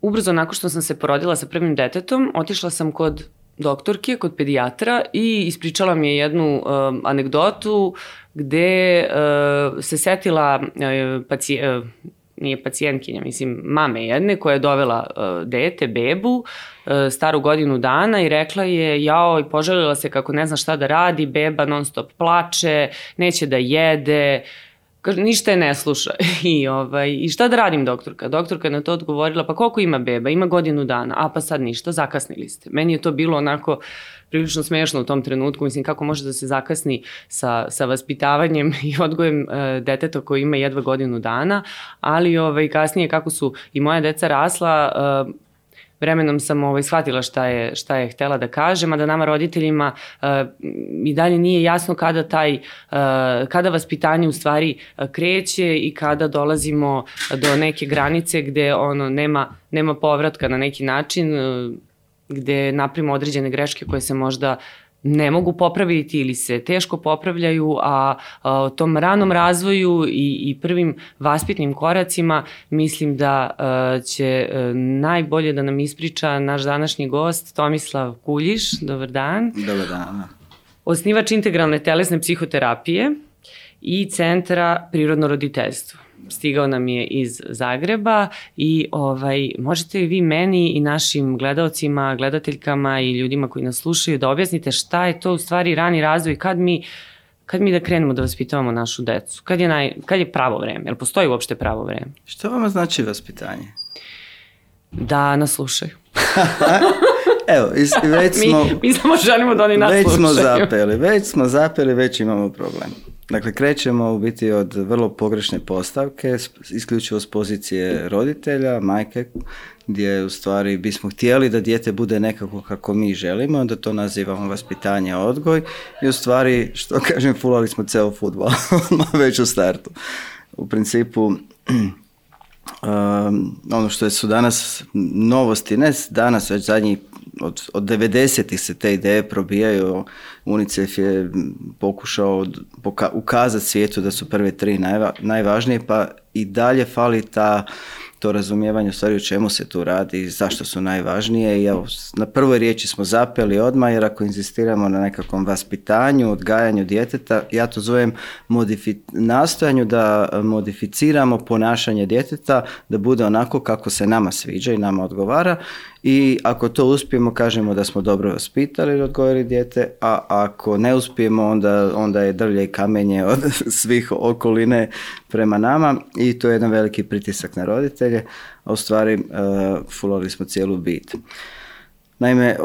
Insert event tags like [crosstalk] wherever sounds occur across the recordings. Ubrzo nakon što sam se porodila sa prvim detetom, otišla sam kod doktorke, kod pedijatra i ispričala mi je jednu eh, anegdotu gde eh, se setila uh, nije pacijentkinja, mislim, mame jedne koja je dovela uh, dete, bebu, staru godinu dana i rekla je jao i požalila se kako ne zna šta da radi, beba non stop plače, neće da jede, Kaže, ništa je ne sluša. [laughs] I, ovaj, I šta da radim doktorka? Doktorka je na to odgovorila, pa koliko ima beba? Ima godinu dana. A pa sad ništa, zakasnili ste. Meni je to bilo onako prilično smešno u tom trenutku. Mislim, kako može da se zakasni sa, sa vaspitavanjem [laughs] i odgojem e, deteta koji ima jedva godinu dana, ali ovaj, kasnije kako su i moja deca rasla, e, vremenom sam ovaj, shvatila šta je, šta je da kažem, a da nama roditeljima e, i dalje nije jasno kada taj, e, kada vaspitanje u stvari e, kreće i kada dolazimo do neke granice gde ono nema, nema povratka na neki način, uh, gde napravimo određene greške koje se možda ne mogu popraviti ili se teško popravljaju, a, o tom ranom razvoju i, i prvim vaspitnim koracima mislim da e, će e, najbolje da nam ispriča naš današnji gost Tomislav Kuljiš. Dobar dan. Dobar dan. Osnivač integralne telesne psihoterapije i Centra prirodno roditeljstvo. Stigao nam je iz Zagreba i ovaj, možete i vi meni i našim gledalcima, gledateljkama i ljudima koji nas slušaju da objasnite šta je to u stvari rani razvoj, kad mi kad mi da krenemo da vaspitavamo našu decu? Kad je, naj, kad je pravo vrijeme, Jel postoji uopšte pravo vrijeme Što vama znači vaspitanje? Da nas slušaju. [laughs] Evo, već smo... mi, [laughs] mi samo želimo da oni već Smo zapeli, već smo zapeli, već imamo problem. Dakle, krećemo u biti od vrlo pogrešne postavke, isključivo s pozicije roditelja, majke, gdje u stvari bismo htjeli da dijete bude nekako kako mi želimo, onda to nazivamo vaspitanje odgoj i u stvari, što kažem, fulali smo ceo futbol, [laughs] već u startu. U principu, Ehm, ono što su danas novosti, ne danas, već zadnji od, od 90-ih se te ideje probijaju. UNICEF je pokušao ukazati svijetu da su prve tri najvažnije, pa i dalje fali ta to razumijevanje u stvari o čemu se tu radi i zašto su najvažnije. I evo, na prvoj riječi smo zapeli odmah jer ako inzistiramo na nekakvom vaspitanju, odgajanju djeteta, ja to zovem nastojanju da e, modificiramo ponašanje djeteta da bude onako kako se nama sviđa i nama odgovara i ako to uspijemo kažemo da smo dobro vaspitali ili odgojili dijete, a ako ne uspijemo onda, onda je drlje i kamenje od [laughs] svih okoline prema nama i to je jedan veliki pritisak na roditelje, a u stvari e, fulali smo cijelu bit. Naime,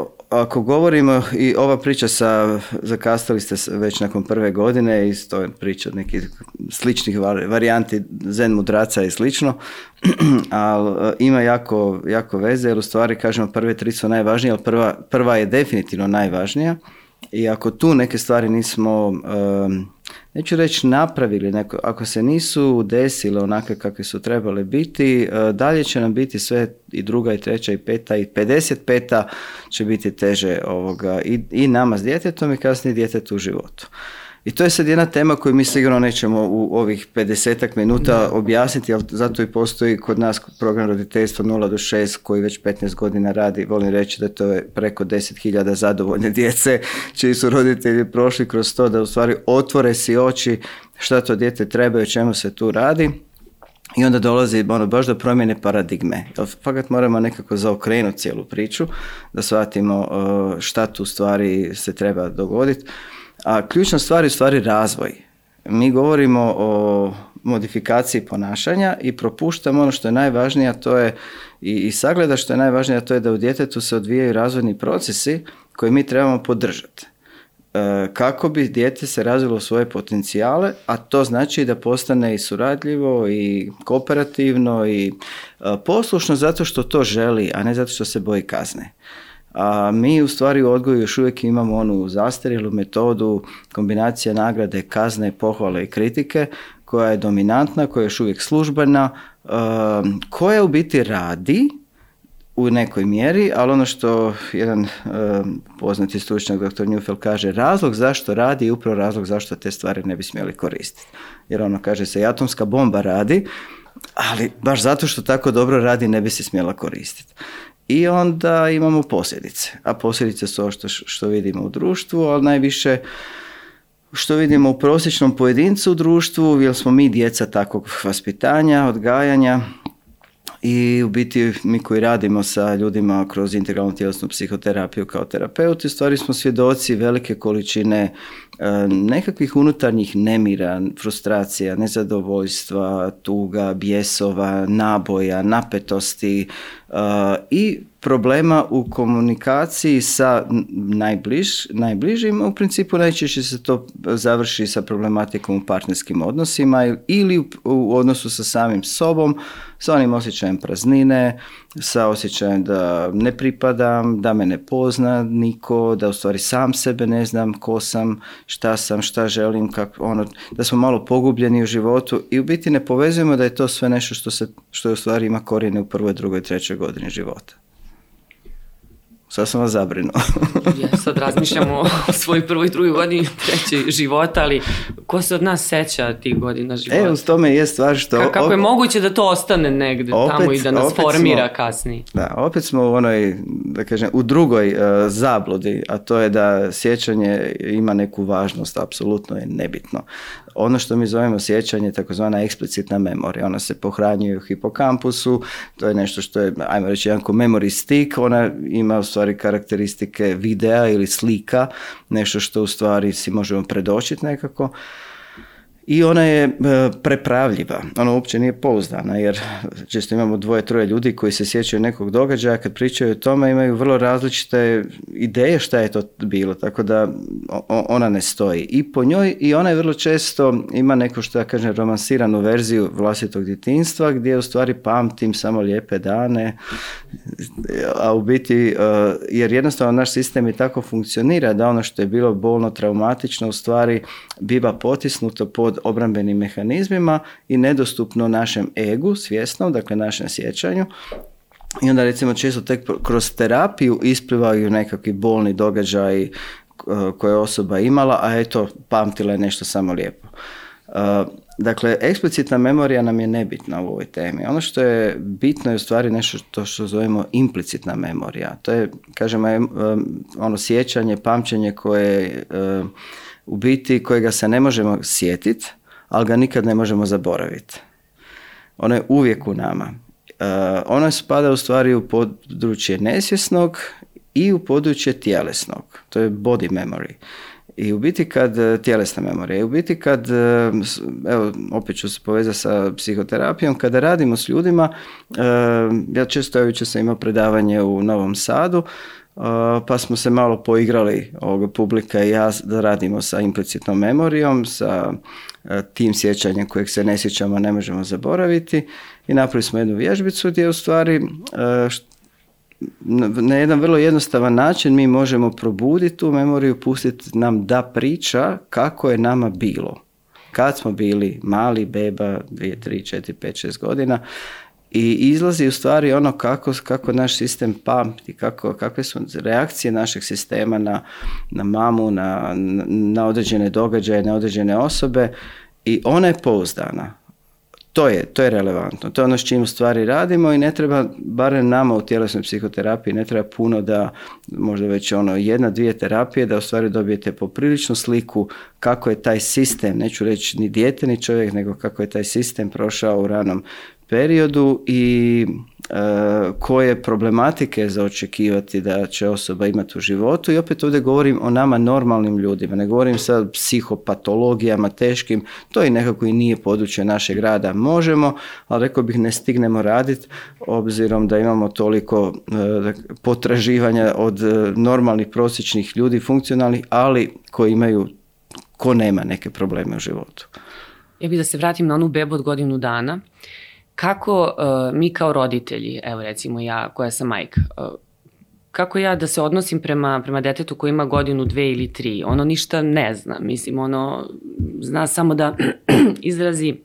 ako govorimo i ova priča sa, zakastali ste već nakon prve godine i to je priča od nekih sličnih varijanti zen mudraca i slično, [clears throat] ali e, ima jako, jako veze jer u stvari kažemo prve tri su najvažnije, ali prva, prva je definitivno najvažnija i ako tu neke stvari nismo neću reći napravili, neko, ako se nisu desile onakve kakve su trebale biti, e, dalje će nam biti sve i druga i treća i peta i 55 će biti teže ovoga i, i nama s djetetom i kasnije djetetu u životu. I to je sad jedna tema koju mi sigurno nećemo u ovih 50 minuta objasniti, ali zato i postoji kod nas program roditeljstva 0 do 6 koji već 15 godina radi. Volim reći da to je preko 10.000 zadovoljne djece čiji su roditelji prošli kroz to da u stvari otvore si oči šta to dijete treba i o čemu se tu radi. I onda dolazi ono, baš do promjene paradigme. Fakat moramo nekako zaokrenuti cijelu priču, da shvatimo uh, šta tu stvari se treba dogoditi. A ključna stvar je stvari razvoj. Mi govorimo o modifikaciji ponašanja i propuštamo ono što je najvažnije, a to je i, i sagleda što je najvažnije, a to je da u djetetu se odvijaju razvojni procesi koje mi trebamo podržati. E, kako bi dijete se razvilo svoje potencijale, a to znači da postane i suradljivo i kooperativno i e, poslušno zato što to želi, a ne zato što se boji kazne. A mi u stvari u odgoju još uvijek imamo onu zastarjelu metodu kombinacije nagrade, kazne, pohvale i kritike koja je dominantna, koja je još uvijek službena, ehm, koja u biti radi u nekoj mjeri, ali ono što jedan ehm, poznati stručnjak dr. Njufel kaže, razlog zašto radi i upravo razlog zašto te stvari ne bi smjeli koristiti. Jer ono kaže se, atomska bomba radi, ali baš zato što tako dobro radi ne bi se smjela koristiti i onda imamo posljedice. A posljedice su ovo što, što vidimo u društvu, ali najviše što vidimo u prosječnom pojedincu u društvu, jer smo mi djeca takvog vaspitanja, odgajanja i u biti mi koji radimo sa ljudima kroz integralnu tjelesnu psihoterapiju kao terapeuti, u stvari smo svjedoci velike količine E, nekakvih unutarnjih nemira, frustracija, nezadovoljstva, tuga, bijesova, naboja, napetosti e, i problema u komunikaciji sa najbliž, najbližim, u principu najčešće se to završi sa problematikom u partnerskim odnosima ili u, odnosu sa samim sobom, sa onim osjećajem praznine, sa osjećajem da ne pripadam, da me ne pozna niko, da u sam sebe ne znam ko sam, šta sam, šta želim, kak, ono, da smo malo pogubljeni u životu i u biti ne povezujemo da je to sve nešto što, se, što je u stvari ima korijene u prvoj, drugoj, trećoj godini života. Sad sam vas zabrinuo. [laughs] ja, sad razmišljamo o [laughs] svojoj prvoj, drugoj godini, trećoj života, ali ko se od nas seća tih godina života? E, uz tome je stvar što... kako je moguće da to ostane negde opet, tamo i da nas formira kasnije? Da, opet smo u onoj, da kažem, u drugoj uh, zabludi, a to je da sjećanje ima neku važnost, apsolutno je nebitno. Ono što mi zovemo sjećanje je takozvana eksplicitna memorija. Ona se pohranjuje u hipokampusu, to je nešto što je, ajmo reći, jedan memory stick, ona ima karakteristike videa ili slika, nešto što u stvari si možemo predočiti nekako i ona je e, prepravljiva, ona uopće nije pouzdana jer često imamo dvoje, troje ljudi koji se sjećaju nekog događaja, kad pričaju o tome imaju vrlo različite ideje šta je to bilo, tako da ona ne stoji i po njoj i ona je vrlo često ima neku što ja kažem romansiranu verziju vlastitog djetinstva gdje u stvari pamtim samo lijepe dane, a u biti e, jer jednostavno naš sistem i tako funkcionira da ono što je bilo bolno, traumatično u stvari biva potisnuto pod obrambenim mehanizmima i nedostupno našem egu, svjesnom, dakle našem sjećanju, i onda recimo često tek kroz terapiju isplivaju nekakvi bolni događaji e, koje je osoba imala, a eto, pamtila je nešto samo lijepo. E, dakle, eksplicitna memorija nam je nebitna u ovoj temi. Ono što je bitno je u stvari nešto to što zovemo implicitna memorija. To je, kažemo, ono sjećanje, pamćenje koje e, u biti kojega se ne možemo sjetiti, ali ga nikad ne možemo zaboraviti. Ono je uvijek u nama. E, ono spada u stvari u područje nesvjesnog i u područje tjelesnog. To je body memory. I u biti kad, e, tjelesna memorija, i u biti kad, e, evo opet ću se povezati sa psihoterapijom, kada radimo s ljudima, e, ja često evo sam imao predavanje u Novom Sadu, pa smo se malo poigrali ovoga publika i ja da radimo sa implicitnom memorijom, sa e, tim sjećanjem kojeg se ne sjećamo, ne možemo zaboraviti i napravili smo jednu vježbicu gdje u stvari e, na jedan vrlo jednostavan način mi možemo probuditi tu memoriju, pustiti nam da priča kako je nama bilo. Kad smo bili mali, beba, 2, 3, 4, 5, 6 godina, i izlazi u stvari ono kako, kako naš sistem pamti, kako, kakve su reakcije našeg sistema na, na mamu, na, na određene događaje, na određene osobe i ona je pouzdana. To je, to je relevantno, to je ono s čim u stvari radimo i ne treba, barem nama u tjelesnoj psihoterapiji, ne treba puno da, možda već ono jedna, dvije terapije, da u stvari dobijete popriličnu sliku kako je taj sistem, neću reći ni dijete ni čovjek, nego kako je taj sistem prošao u ranom periodu i e, koje problematike za očekivati da će osoba imati u životu i opet ovdje govorim o nama normalnim ljudima, ne govorim sad o psihopatologijama teškim, to i nekako i nije područje našeg rada. Možemo, ali rekao bih ne stignemo raditi obzirom da imamo toliko e, potraživanja od e, normalnih prosječnih ljudi, funkcionalnih, ali koji imaju, ko nema neke probleme u životu. Ja bih da se vratim na onu bebu od godinu dana kako e, mi kao roditelji, evo recimo ja koja sam majka, e, kako ja da se odnosim prema, prema detetu koji ima godinu, dve ili tri, ono ništa ne zna, mislim, ono zna samo da [clears throat] izrazi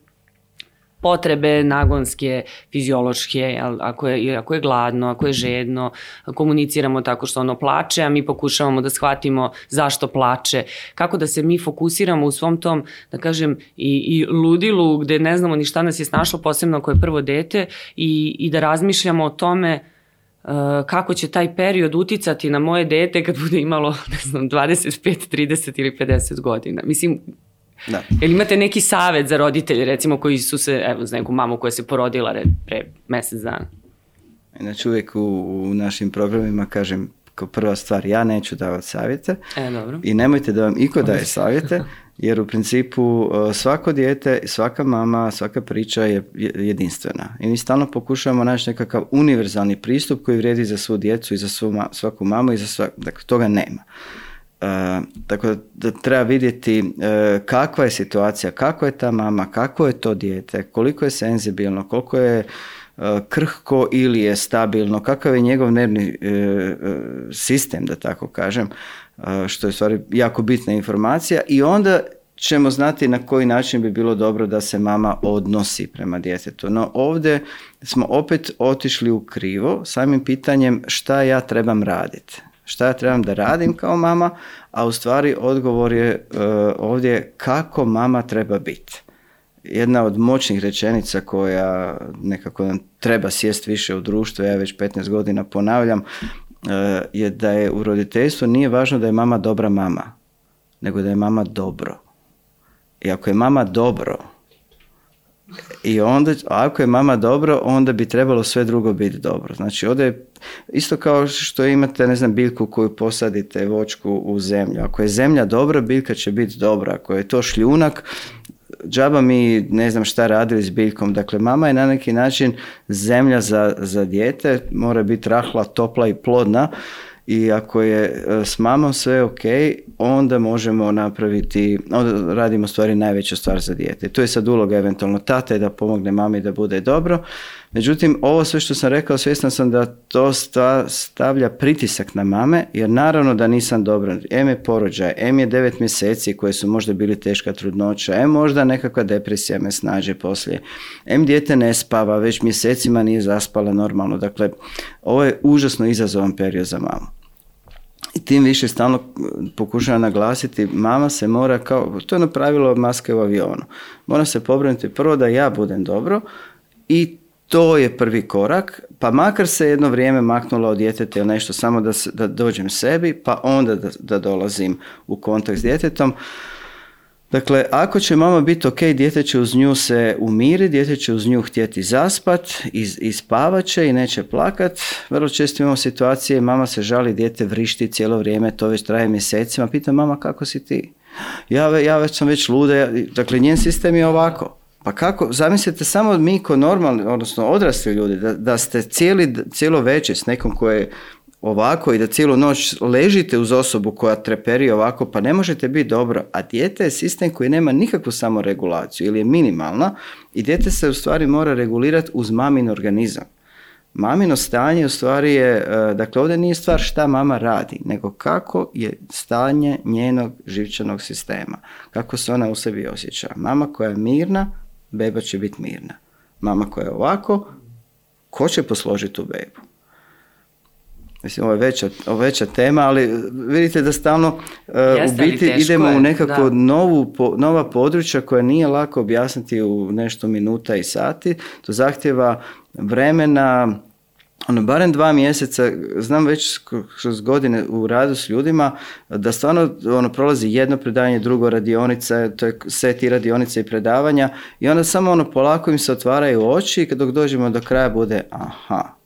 potrebe nagonske, fiziološke, ako, je, ako je gladno, ako je žedno, komuniciramo tako što ono plače, a mi pokušavamo da shvatimo zašto plače, kako da se mi fokusiramo u svom tom, da kažem, i, i ludilu gde ne znamo ni šta nas je snašlo, posebno ako je prvo dete, i, i da razmišljamo o tome e, kako će taj period uticati na moje dete kad bude imalo, ne znam, 25, 30 ili 50 godina. Mislim, da. Jel imate neki savet za roditelje, recimo, koji su se, evo, neku mamu koja se porodila re, pre mesec dana? Znači, uvijek u, našim programima kažem, kao prva stvar, ja neću davati savjete. E, dobro. I nemojte da vam iko daje savjete, [laughs] jer u principu svako dijete, svaka mama, svaka priča je jedinstvena. I mi stalno pokušavamo naći nekakav univerzalni pristup koji vredi za svu djecu i za svu, svaku mamu i za svak... dakle toga nema. E, tako da, treba vidjeti e, kakva je situacija, kako je ta mama, kako je to dijete, koliko je senzibilno, koliko je e, krhko ili je stabilno, kakav je njegov nervni sistem, da tako kažem, što je stvari jako bitna informacija i onda ćemo znati na koji način bi bilo dobro da se mama odnosi prema djetetu. No ovdje smo opet otišli u krivo samim pitanjem šta ja trebam raditi šta ja trebam da radim kao mama, a u stvari odgovor je e, ovdje kako mama treba biti. Jedna od moćnih rečenica koja nekako nam treba sjest više u društvu, ja već 15 godina ponavljam, e, je da je u roditeljstvu nije važno da je mama dobra mama, nego da je mama dobro. I ako je mama dobro, i onda, ako je mama dobro, onda bi trebalo sve drugo biti dobro. Znači, ovdje je isto kao što imate, ne znam, biljku koju posadite, vočku u zemlju. Ako je zemlja dobra, biljka će biti dobra. Ako je to šljunak, džaba mi ne znam šta radili s biljkom. Dakle, mama je na neki način zemlja za, za dijete, mora biti rahla, topla i plodna i ako je e, s mamom sve ok, onda možemo napraviti, onda radimo stvari najveća stvar za dijete. To je sad uloga eventualno tate da pomogne mami da bude dobro. Međutim, ovo sve što sam rekao, svjestan sam da to stavlja pritisak na mame, jer naravno da nisam dobro. Em je porođaj, em je devet mjeseci koje su možda bili teška trudnoća, em možda nekakva depresija me snađe poslije, em dijete ne spava, već mjesecima nije zaspala normalno. Dakle, ovo je užasno izazovan period za mamu. I tim više stalno e, pokušava naglasiti, mama se mora kao, to je napravilo ono maske u avionu, mora se pobrinuti prvo da ja budem dobro i to je prvi korak, pa makar se jedno vrijeme maknula od djeteta ili nešto, samo da, da dođem sebi, pa onda da, da dolazim u kontakt s djetetom. Dakle, ako će mama biti ok, dijete će uz nju se umiri, dijete će uz nju htjeti zaspat, iz, ispavat će i neće plakat. Vrlo često imamo situacije, mama se žali, dijete vrišti cijelo vrijeme, to već traje mjesecima. Pita mama kako si ti? Ja, ja već sam već luda, dakle njen sistem je ovako. Pa kako, zamislite samo mi ko normalni, odnosno odrasli ljudi, da, da ste cijeli, cijelo večer s nekom koje je ovako i da cijelu noć ležite uz osobu koja treperi ovako, pa ne možete biti dobro. A dijete je sistem koji nema nikakvu samoregulaciju ili je minimalna i dijete se u stvari mora regulirati uz mamin organizam. Mamino stanje u stvari je, e, dakle ovdje nije stvar šta mama radi, nego kako je stanje njenog živčanog sistema, kako se ona u sebi osjeća. Mama koja je mirna, beba će biti mirna. Mama koja je ovako, ko će posložiti tu bebu? Mislim, ovo je veća, tema, ali vidite da stalno e, u biti idemo u nekako nova područja koja nije lako objasniti u nešto minuta i sati. To zahtjeva vremena, ono, barem dva mjeseca, znam već kroz godine u radu s ljudima, da stvarno ono, prolazi jedno predavanje, drugo radionica, to je set i radionica i predavanja i onda samo ono, polako im se otvaraju oči i dok dođemo do kraja bude aha,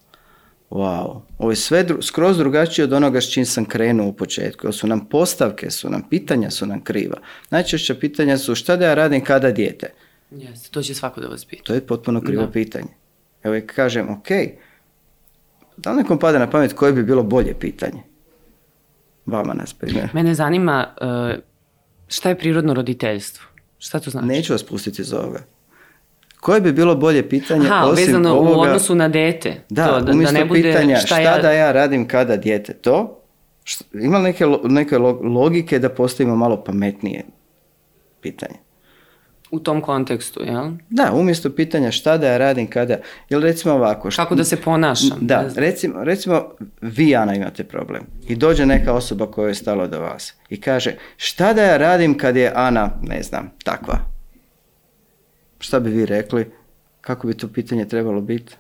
wow, ovo je sve skroz drugačije od onoga s čim sam krenuo u početku. Ovo su nam postavke, su nam pitanja, su nam kriva. Najčešća pitanja su šta da ja radim kada dijete? Jeste, to će svako da vas pita. To je potpuno krivo pitanje. Evo ja kažem, ok, da li nekom pada na pamet koje bi bilo bolje pitanje? Vama nas primjer. Mene zanima eh, šta je prirodno roditeljstvo? Šta to znači? Neću vas pustiti iz ovoga. Koje bi bilo bolje pitanje osim vezano u odnosu na dete. Da, to, da, umjesto da ne bude pitanja šta, ja... da ja radim kada dijete to, šta, ima neke, neke logike da postavimo malo pametnije pitanje. U tom kontekstu, jel? Da, umjesto pitanja šta da ja radim kada, jel recimo ovako. Kako da se ponašam. Da, recimo, recimo vi Ana imate problem i dođe neka osoba koja je stala do vas i kaže šta da ja radim kad je Ana, ne znam, takva Šta bi vi rekli? Kako bi to pitanje trebalo biti?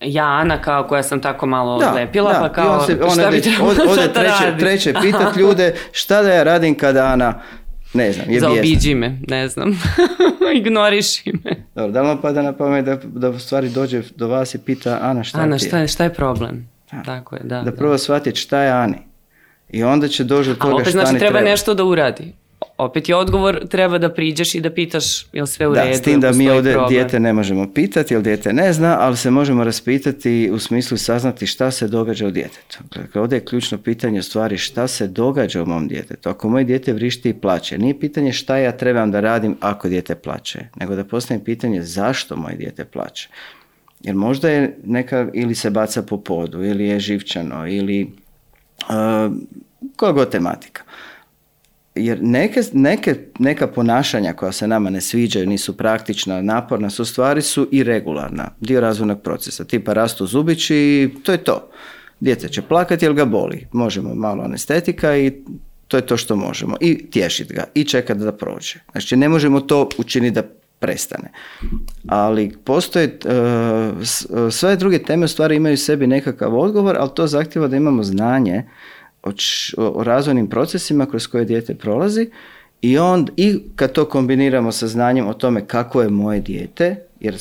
ja Ana kao koja sam tako malo da, pa kao se, šta bi trebalo treće, treće pitat [laughs] ljude šta da ja radim kada Ana ne znam, je Zaobiđi me, ne znam. [laughs] Ignoriši me. Dobro, da vam pada na pamet da, da u stvari dođe do vas i pita Ana šta Ana, je? Šta šta je problem? Da. Tako je, da. Da prvo shvatit šta je Ani. I onda će doći do toga opet, znači, treba nešto da uradi opet je odgovor, treba da priđeš i da pitaš jel sve u da, redu. Da, s tim da mi ovdje dijete ne možemo pitati, jer dijete ne zna, ali se možemo raspitati u smislu saznati šta se događa u djetetu. Dakle, ovdje je ključno pitanje stvari šta se događa u mom djetetu. Ako moje dijete vrišti i plaće, nije pitanje šta ja trebam da radim ako dijete plaće, nego da postavim pitanje zašto moje dijete plaće. Jer možda je neka ili se baca po podu, ili je živčano, ili uh, koja god tematika jer neke, neka ponašanja koja se nama ne sviđaju, nisu praktična, naporna su stvari, su i regularna, dio razvojnog procesa, tipa rastu zubići i to je to. Djeca će plakati jer ga boli, možemo malo anestetika i to je to što možemo. I tješit ga i čekati da prođe. Znači ne možemo to učiniti da prestane. Ali postoje, e, e, sve druge teme u stvari imaju u sebi nekakav odgovor, ali to zahtjeva da imamo znanje o, o razvojnim procesima kroz koje dijete prolazi i on i kad to kombiniramo sa znanjem o tome kako je moje dijete, jer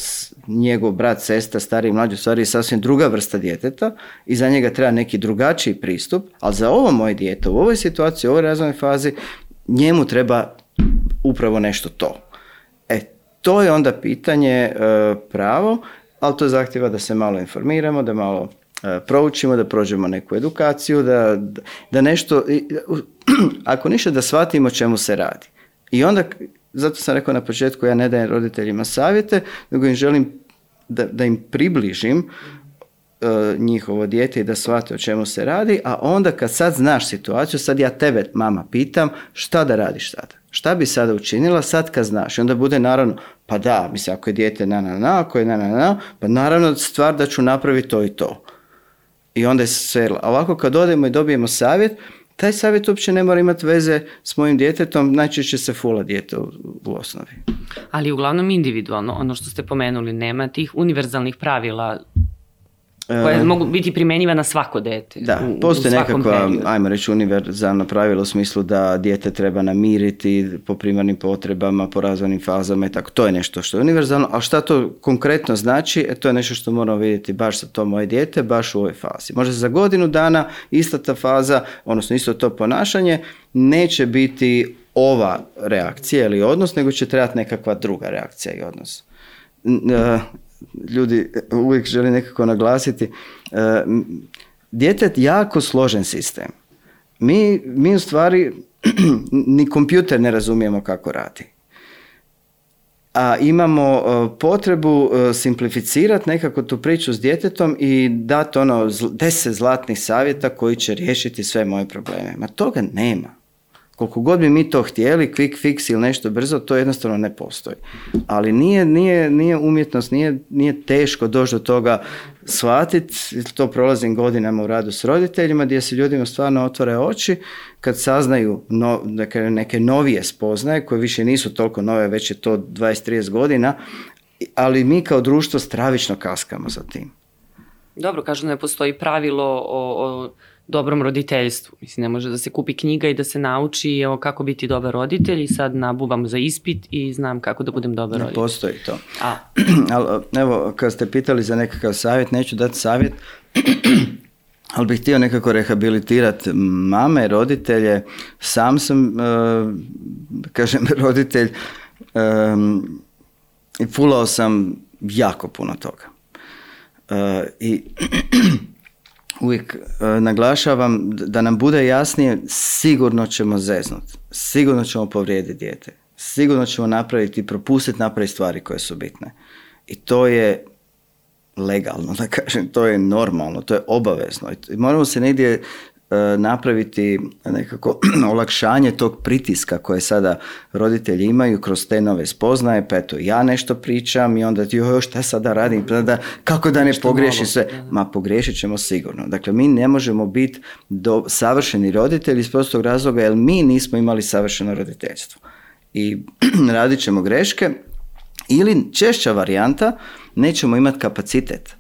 njegov brat, sesta, stari i mlađi u stvari je sasvim druga vrsta djeteta i za njega treba neki drugačiji pristup, ali za ovo moje dijete u ovoj situaciji, u ovoj razvojnoj fazi, njemu treba upravo nešto to. E, to je onda pitanje e, pravo, ali to zahtjeva da se malo informiramo, da malo E, proučimo, da prođemo neku edukaciju, da, da nešto, [clears throat] ako ništa da shvatimo čemu se radi. I onda, zato sam rekao na početku, ja ne dajem roditeljima savjete, nego im želim da, da im približim e, njihovo dijete i da shvate o čemu se radi, a onda kad sad znaš situaciju, sad ja tebe mama pitam šta da radiš sada? Šta bi sada učinila sad kad znaš? I onda bude naravno, pa da, mislim ako je dijete na na na, ako je na na na, pa naravno stvar da ću napraviti to i to. I onda je sve, ovako kad odemo i dobijemo savjet, taj savjet uopće ne mora imati veze s mojim djetetom, najčešće se fula dijete u, u, osnovi. Ali uglavnom individualno, ono što ste pomenuli, nema tih univerzalnih pravila koja ehm, mogu biti primjenjiva na svako dijete. Da, u, postoji u nekakva, periodu. ajmo reći, univerzalna pravila u smislu da dijete treba namiriti po primarnim potrebama, po razvojnim fazama i tako. To je nešto što je univerzalno, a šta to konkretno znači, e, to je nešto što moramo vidjeti baš sa to moje dijete, baš u ovoj fazi. Možda za godinu dana ista ta faza, odnosno isto to ponašanje, neće biti ova reakcija ili odnos, nego će trebati nekakva druga reakcija i odnos e, ljudi e, uvijek želi nekako naglasiti, e, Djetet je jako složen sistem. Mi, mi u stvari [clears throat] ni kompjuter ne razumijemo kako radi. A imamo e, potrebu simplificirati nekako tu priču s djetetom i dati ono deset zlatnih savjeta koji će riješiti sve moje probleme. Ma toga nema. Koliko god bi mi to htjeli, quick fix ili nešto brzo, to jednostavno ne postoji. Ali nije, nije, nije umjetnost, nije, nije teško doći do toga shvatiti, to prolazim godinama u radu s roditeljima, gdje se ljudima stvarno otvore oči kad saznaju no, neke novije spoznaje koje više nisu toliko nove, već je to 20-30 godina, ali mi kao društvo stravično kaskamo za tim. Dobro, kažu da ne postoji pravilo o, o dobrom roditeljstvu. Mislim, ne može da se kupi knjiga i da se nauči o kako biti dobar roditelj i sad nabubam za ispit i znam kako da budem dobar roditelj. Ne postoji to. A. [clears throat] Ali, evo, kad ste pitali za nekakav savjet, neću dati savjet, [clears throat] ali bih htio nekako rehabilitirati mame, roditelje. Sam sam, e, kažem, [laughs] roditelj e, i fulao sam jako puno toga. E, I [clears throat] uvijek e, naglašavam da nam bude jasnije, sigurno ćemo zeznut, sigurno ćemo povrijediti dijete, sigurno ćemo napraviti i propustiti napraviti stvari koje su bitne. I to je legalno, da kažem, to je normalno, to je obavezno. I moramo se negdje E, napraviti nekako [clears throat] olakšanje tog pritiska koje sada roditelji imaju kroz te nove spoznaje, pa eto ja nešto pričam i onda ti joj šta sada radim, pa da, kako da ne pogriješim sve. Ma pogriješit ćemo sigurno. Dakle, mi ne možemo biti do, savršeni roditelji iz prostog razloga jer mi nismo imali savršeno roditeljstvo. I [clears throat] radit ćemo greške ili češća varijanta nećemo imati kapacitet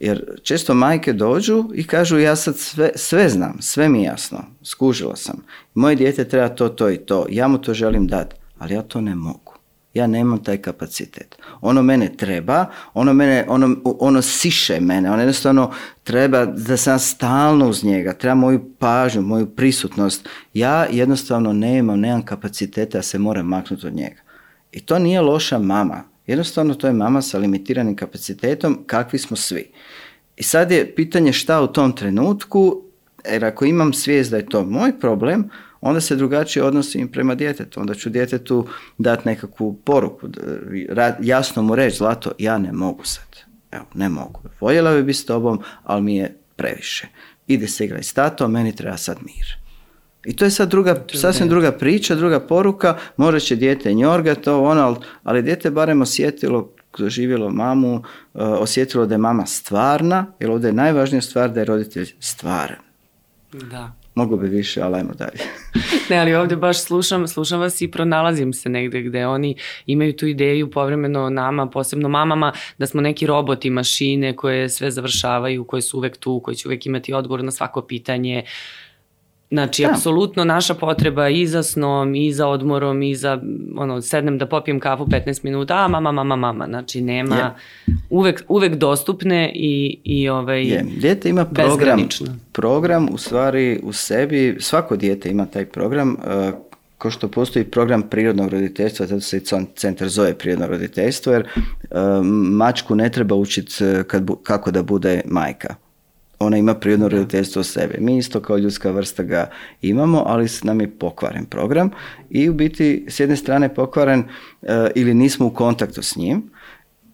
jer često majke dođu i kažu ja sad sve, sve znam, sve mi jasno, skužila sam. Moje dijete treba to, to i to, ja mu to želim dati, ali ja to ne mogu. Ja nemam taj kapacitet. Ono mene treba, ono, mene, ono, ono siše mene, ono jednostavno treba da sam stalno uz njega, treba moju pažnju, moju prisutnost. Ja jednostavno nemam, nemam kapaciteta, da se moram maknuti od njega. I to nije loša mama, Jednostavno to je mama sa limitiranim kapacitetom kakvi smo svi. I sad je pitanje šta u tom trenutku, jer ako imam svijest da je to moj problem, onda se drugačije odnosim prema djetetu. Onda ću djetetu dati nekakvu poruku, jasno mu reći, zlato, ja ne mogu sad. Evo, ne mogu. Voljela bi bi s tobom, ali mi je previše. Ide se igraj s tatom, meni treba sad mir. I to je sad druga, sasvim druga priča, druga poruka, možda će dijete njorga to, ono, ali dijete barem osjetilo, doživjelo mamu, e, osjetilo da je mama stvarna, jer ovdje je najvažnija stvar da je roditelj stvaran. Da. Mogu bi više, ali ajmo dalje. [laughs] ne, ali ovdje baš slušam, slušam vas i pronalazim se negdje gdje oni imaju tu ideju povremeno nama, posebno mamama, da smo neki roboti, mašine koje sve završavaju, koje su uvek tu, koje će uvek imati odgovor na svako pitanje Znači, apsolutno naša potreba i za snom, i za odmorom, i za, ono, sednem da popijem kafu 15 minuta, a mama, mama, mama. Znači, nema, uvijek uvek, uvek dostupne i, i ovaj, Dijete ima program, program u stvari u sebi, svako dijete ima taj program, kao uh, ko što postoji program prirodnog roditeljstva, zato se i centar zove prirodno roditeljstvo, jer uh, mačku ne treba učiti uh, kako da bude majka ona ima prirodno roditeljstvo sebe. Mi isto kao ljudska vrsta ga imamo, ali nam je pokvaren program i u biti s jedne strane pokvaren eh, ili nismo u kontaktu s njim,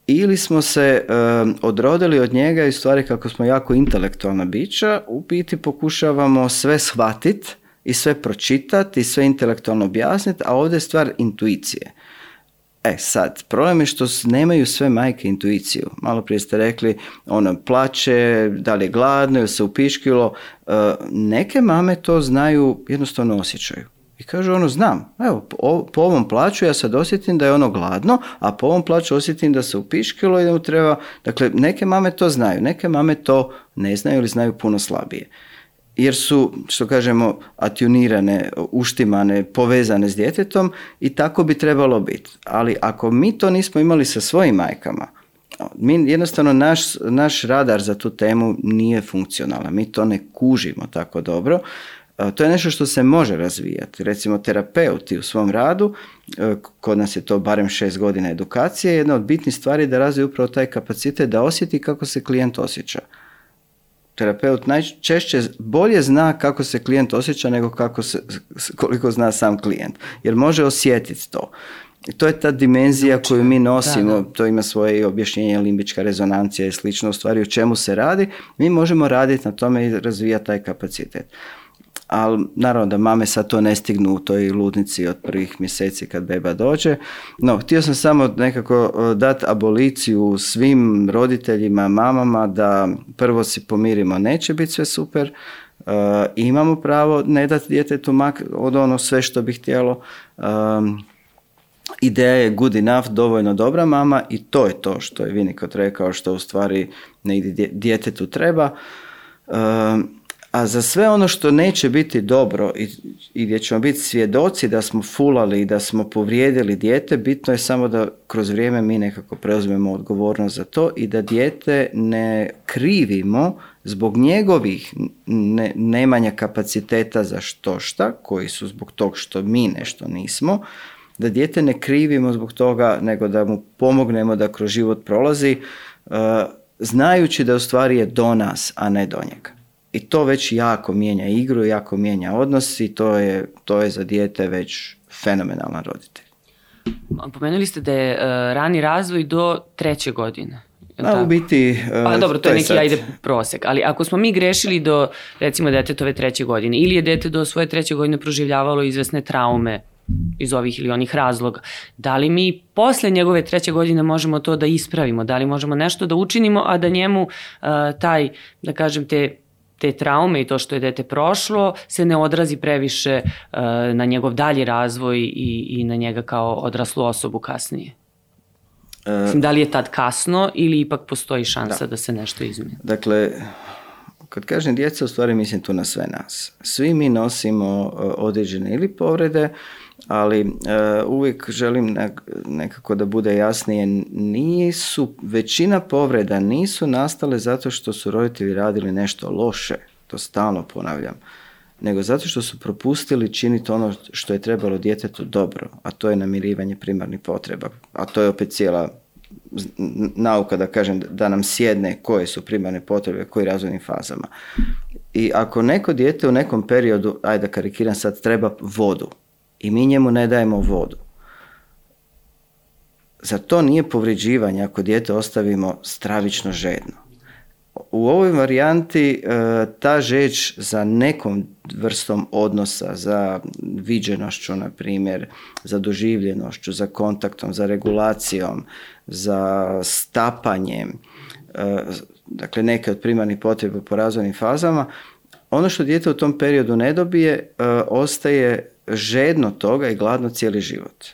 ili smo se eh, odrodili od njega i stvari kako smo jako intelektualna bića, u biti pokušavamo sve shvatiti i sve pročitati i sve intelektualno objasniti, a ovdje je stvar intuicije. E sad, problem je što nemaju sve majke intuiciju. Malo prije ste rekli, ono plaće, da li je gladno ili se upiškilo. E, neke mame to znaju, jednostavno osjećaju. I kažu ono, znam, evo, po, po ovom plaću ja sad osjetim da je ono gladno, a po ovom plaću osjetim da se upiškilo i da mu treba... Dakle, neke mame to znaju, neke mame to ne znaju ili znaju puno slabije jer su, što kažemo, atunirane, uštimane, povezane s djetetom i tako bi trebalo biti. Ali ako mi to nismo imali sa svojim majkama, mi jednostavno naš, naš radar za tu temu nije funkcionalan, mi to ne kužimo tako dobro. E, to je nešto što se može razvijati. Recimo terapeuti u svom radu, e, kod nas je to barem šest godina edukacije, jedna od bitnih stvari je da razvije upravo taj kapacitet da osjeti kako se klijent osjeća terapeut najčešće bolje zna kako se klijent osjeća nego kako se, koliko zna sam klijent. Jer može osjetiti to. I to je ta dimenzija koju mi nosimo, to ima svoje objašnjenje, limbička rezonancija i slično, u stvari o čemu se radi. Mi možemo raditi na tome i razvijati taj kapacitet ali naravno da mame sad to ne stignu u toj ludnici od prvih mjeseci kad beba dođe. No, htio sam samo nekako e, dati aboliciju svim roditeljima, mamama da prvo si pomirimo, neće biti sve super, e, imamo pravo ne dati djetetu mak od ono sve što bi htjelo. E, ideja je good enough, dovoljno dobra mama i to je to što je Vinikot rekao što u stvari negdje djetetu treba a za sve ono što neće biti dobro i, i gdje ćemo biti svjedoci da smo fulali i da smo povrijedili dijete, bitno je samo da kroz vrijeme mi nekako preuzmemo odgovornost za to i da dijete ne krivimo zbog njegovih nemanja kapaciteta za što šta, koji su zbog tog što mi nešto nismo, da dijete ne krivimo zbog toga, nego da mu pomognemo da kroz život prolazi, eh, znajući da u stvari je do nas, a ne do njega. I to već jako mijenja igru, jako mijenja odnos i to je, to je za dijete već fenomenalan roditelj. Pomenuli ste da je e, rani razvoj do treće godine. Da, u biti... Uh, pa dobro, to, je neki sad. ajde prosek, ali ako smo mi grešili do recimo detetove treće godine ili je dete do svoje treće godine proživljavalo izvesne traume iz ovih ili onih razloga. Da li mi posle njegove treće godine možemo to da ispravimo? Da li možemo nešto da učinimo, a da njemu e, taj, da kažem, te te traume i to što je dete prošlo se ne odrazi previše e, na njegov dalji razvoj i, i na njega kao odraslu osobu kasnije? E, da li je tad kasno ili ipak postoji šansa da, se nešto izmeni? Dakle, kad kažem djeca, u stvari mislim tu na sve nas. Svi mi nosimo e, određene ili povrede, ali e, uvijek želim nekako da bude jasnije, nisu, većina povreda nisu nastale zato što su roditelji radili nešto loše, to stalno ponavljam, nego zato što su propustili činiti ono što je trebalo djetetu dobro, a to je namirivanje primarnih potreba, a to je opet cijela nauka da kažem da nam sjedne koje su primarne potrebe, koji razvojnim fazama. I ako neko dijete u nekom periodu, ajde da karikiram sad, treba vodu, i mi njemu ne dajemo vodu. Za to nije povređivanje ako dijete ostavimo stravično žedno. U ovoj varijanti e, ta žeć za nekom vrstom odnosa, za viđenošću, na primjer, za doživljenošću, za kontaktom, za regulacijom, za stapanjem, e, dakle neke od primarnih potreba po razvojnim fazama, ono što dijete u tom periodu ne dobije e, ostaje žedno toga i gladno cijeli život.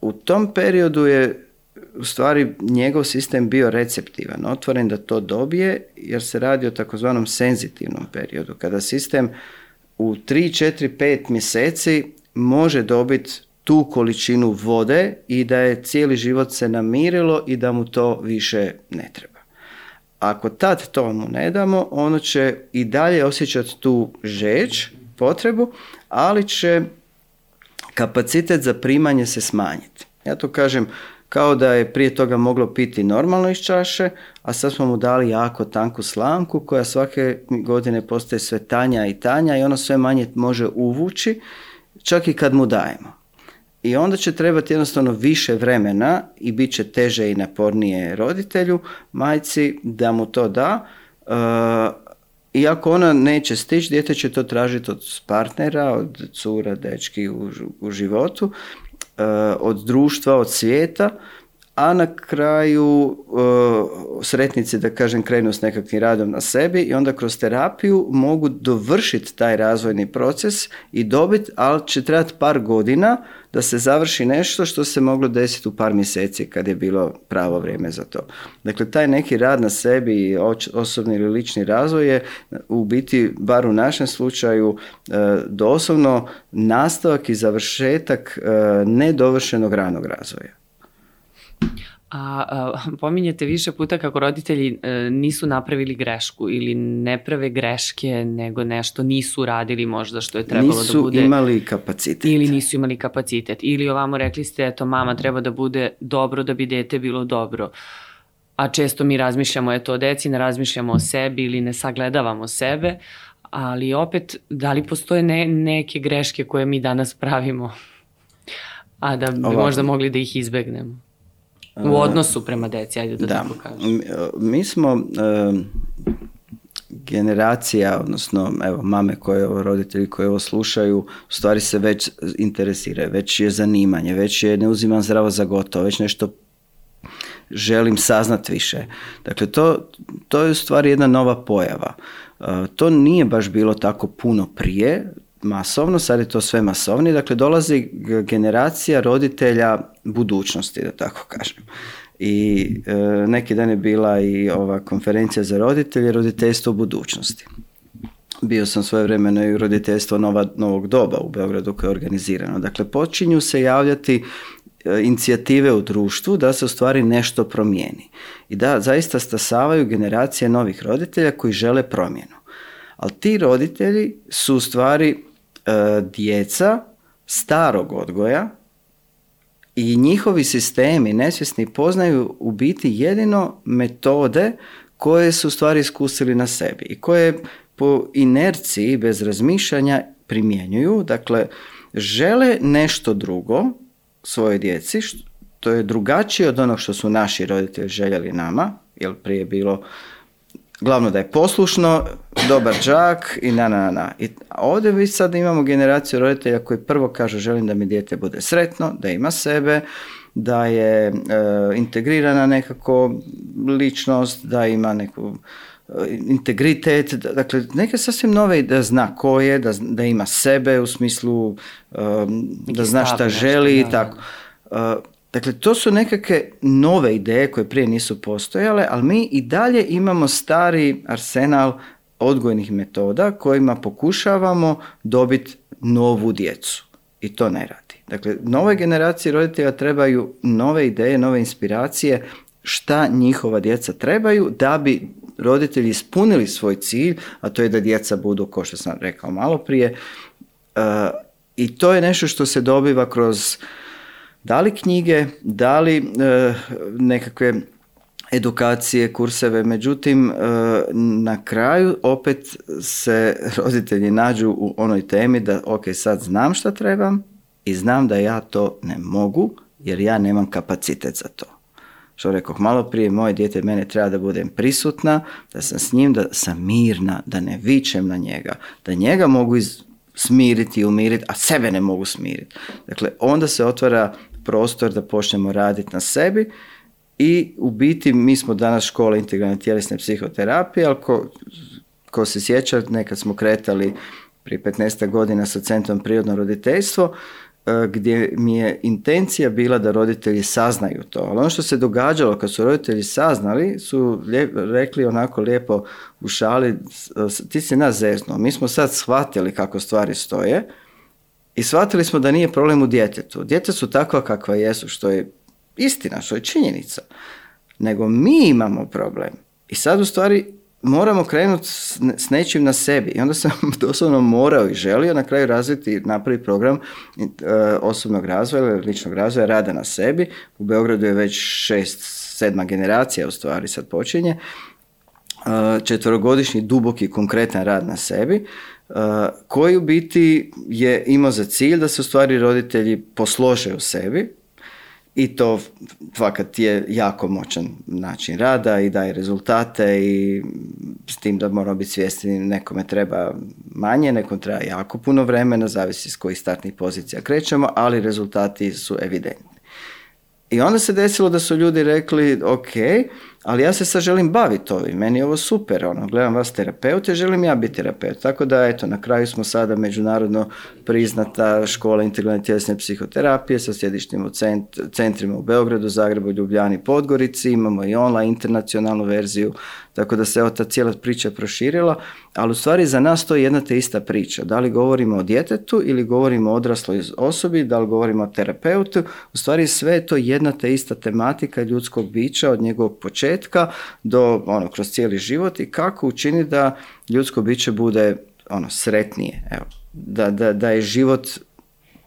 U tom periodu je u stvari njegov sistem bio receptivan, otvoren da to dobije jer se radi o takozvanom senzitivnom periodu kada sistem u 3, 4, 5 mjeseci može dobiti tu količinu vode i da je cijeli život se namirilo i da mu to više ne treba. Ako tad to mu ne damo, ono će i dalje osjećati tu žeć potrebu, ali će kapacitet za primanje se smanjiti. Ja to kažem kao da je prije toga moglo piti normalno iz čaše, a sad smo mu dali jako tanku slamku koja svake godine postaje sve tanja i tanja i ona sve manje može uvući čak i kad mu dajemo. I onda će trebati jednostavno više vremena i bit će teže i napornije roditelju, majci da mu to da. I ako ona neće stići, dijete će to tražiti od partnera, od cura, dečki u, u životu, e, od društva, od svijeta a na kraju e, sretnici, da kažem, krenu s nekakvim radom na sebi i onda kroz terapiju mogu dovršiti taj razvojni proces i dobiti, ali će trebati par godina da se završi nešto što se moglo desiti u par mjeseci kad je bilo pravo vrijeme za to. Dakle, taj neki rad na sebi, osobni ili lični razvoj je u biti, bar u našem slučaju, e, doslovno nastavak i završetak e, nedovršenog ranog razvoja. A, a pominjete više puta kako roditelji e, nisu napravili grešku ili ne prave greške nego nešto nisu radili možda što je trebalo nisu da bude. Nisu imali kapacitet. Ili nisu imali kapacitet. Ili ovamo rekli ste eto mama treba da bude dobro da bi dete bilo dobro. A često mi razmišljamo eto o deci, ne razmišljamo o sebi ili ne sagledavamo sebe. Ali opet, da li postoje neke greške koje mi danas pravimo? A da bi možda mogli da ih izbegnemo. U odnosu prema deci, ajde da, da. tako e, Mi smo e, generacija, odnosno evo, mame koje roditelji koje ovo slušaju, u stvari se već interesiraju, već je zanimanje, već je ne uzimam zdravo za gotovo, već nešto želim saznat više. Dakle, to, to je u stvari jedna nova pojava. E, to nije baš bilo tako puno prije, masovno, sad je to sve masovnije, dakle dolazi generacija roditelja budućnosti, da tako kažem. I e, neki dan je bila i ova konferencija za roditelje, roditeljstvo budućnosti. Bio sam svoje vremeno i roditeljstvo nova, novog doba u Beogradu koje je organizirano. Dakle, počinju se javljati e, inicijative u društvu da se u stvari nešto promijeni. I da, zaista stasavaju generacije novih roditelja koji žele promjenu. Ali ti roditelji su u stvari E, djeca starog odgoja i njihovi sistemi nesvjesni poznaju u biti jedino metode koje su stvari iskusili na sebi i koje po inerciji bez razmišljanja primjenjuju, dakle žele nešto drugo svoje djeci, što je drugačije od onog što su naši roditelji željeli nama, jer prije bilo glavno da je poslušno, dobar džak i na na na. I ovdje mi sad imamo generaciju roditelja koji prvo kažu želim da mi dijete bude sretno, da ima sebe, da je e, integrirana nekako ličnost, da ima neku e, integritet, dakle neke sasvim nove da zna ko je, da, da ima sebe u smislu e, da zna šta želi i tako. Dakle, to su nekakve nove ideje koje prije nisu postojale, ali mi i dalje imamo stari arsenal odgojnih metoda kojima pokušavamo dobiti novu djecu. I to ne radi. Dakle, nove generacije roditelja trebaju nove ideje, nove inspiracije šta njihova djeca trebaju da bi roditelji ispunili svoj cilj, a to je da djeca budu, kao što sam rekao malo prije, uh, e, i to je nešto što se dobiva kroz da li knjige, da li eh, nekakve edukacije, kurseve, međutim eh, na kraju opet se roditelji nađu u onoj temi da ok, sad znam šta trebam i znam da ja to ne mogu jer ja nemam kapacitet za to. Što rekoh malo prije, moje dijete mene treba da budem prisutna, da sam s njim, da sam mirna, da ne vičem na njega, da njega mogu smiriti i umiriti, a sebe ne mogu smiriti. Dakle, onda se otvara prostor da počnemo raditi na sebi i u biti mi smo danas škola integralne tjelesne psihoterapije, ali ko, se sjeća, nekad smo kretali prije 15 godina sa Centrom prirodno roditeljstvo, e, gdje mi je intencija bila da roditelji saznaju to. Ali ono što se događalo kad su roditelji saznali, su rekli onako lijepo u šali, ti si nas zeznuo, mi smo sad shvatili kako stvari stoje, i shvatili smo da nije problem u djetetu. Djeca su takva kakva jesu, što je istina, što je činjenica. Nego mi imamo problem. I sad u stvari moramo krenuti s nečim na sebi. I onda sam [laughs] doslovno morao i želio na kraju razviti, napraviti program e, osobnog razvoja ili ličnog razvoja, rada na sebi. U Beogradu je već šest, sedma generacija u stvari sad počinje. E, Četvorogodišnji duboki, konkretan rad na sebi koji u biti je imao za cilj da se u stvari roditelji poslože u sebi i to fakat je jako moćan način rada i daje rezultate i s tim da moramo biti svjesni nekome treba manje, nekom treba jako puno vremena, zavisi s kojih startnih pozicija krećemo, ali rezultati su evidentni. I onda se desilo da su ljudi rekli, ok, ali ja se sad želim baviti ovim, meni je ovo super, ono, gledam vas terapeute, želim ja biti terapeut. Tako da, eto, na kraju smo sada međunarodno priznata škola integralne tjelesne psihoterapije sa sjedištima u centrima u Beogradu, Zagrebu, Ljubljani, Podgorici, imamo i online internacionalnu verziju, tako da se evo ta cijela priča proširila, ali u stvari za nas to je jedna te ista priča. Da li govorimo o djetetu ili govorimo o odrasloj osobi, da li govorimo o terapeutu, u stvari sve je to jedna te ista tematika ljudskog bića od njegovog početka početka do ono, kroz cijeli život i kako učiniti da ljudsko biće bude ono, sretnije. Evo, da, da, da je život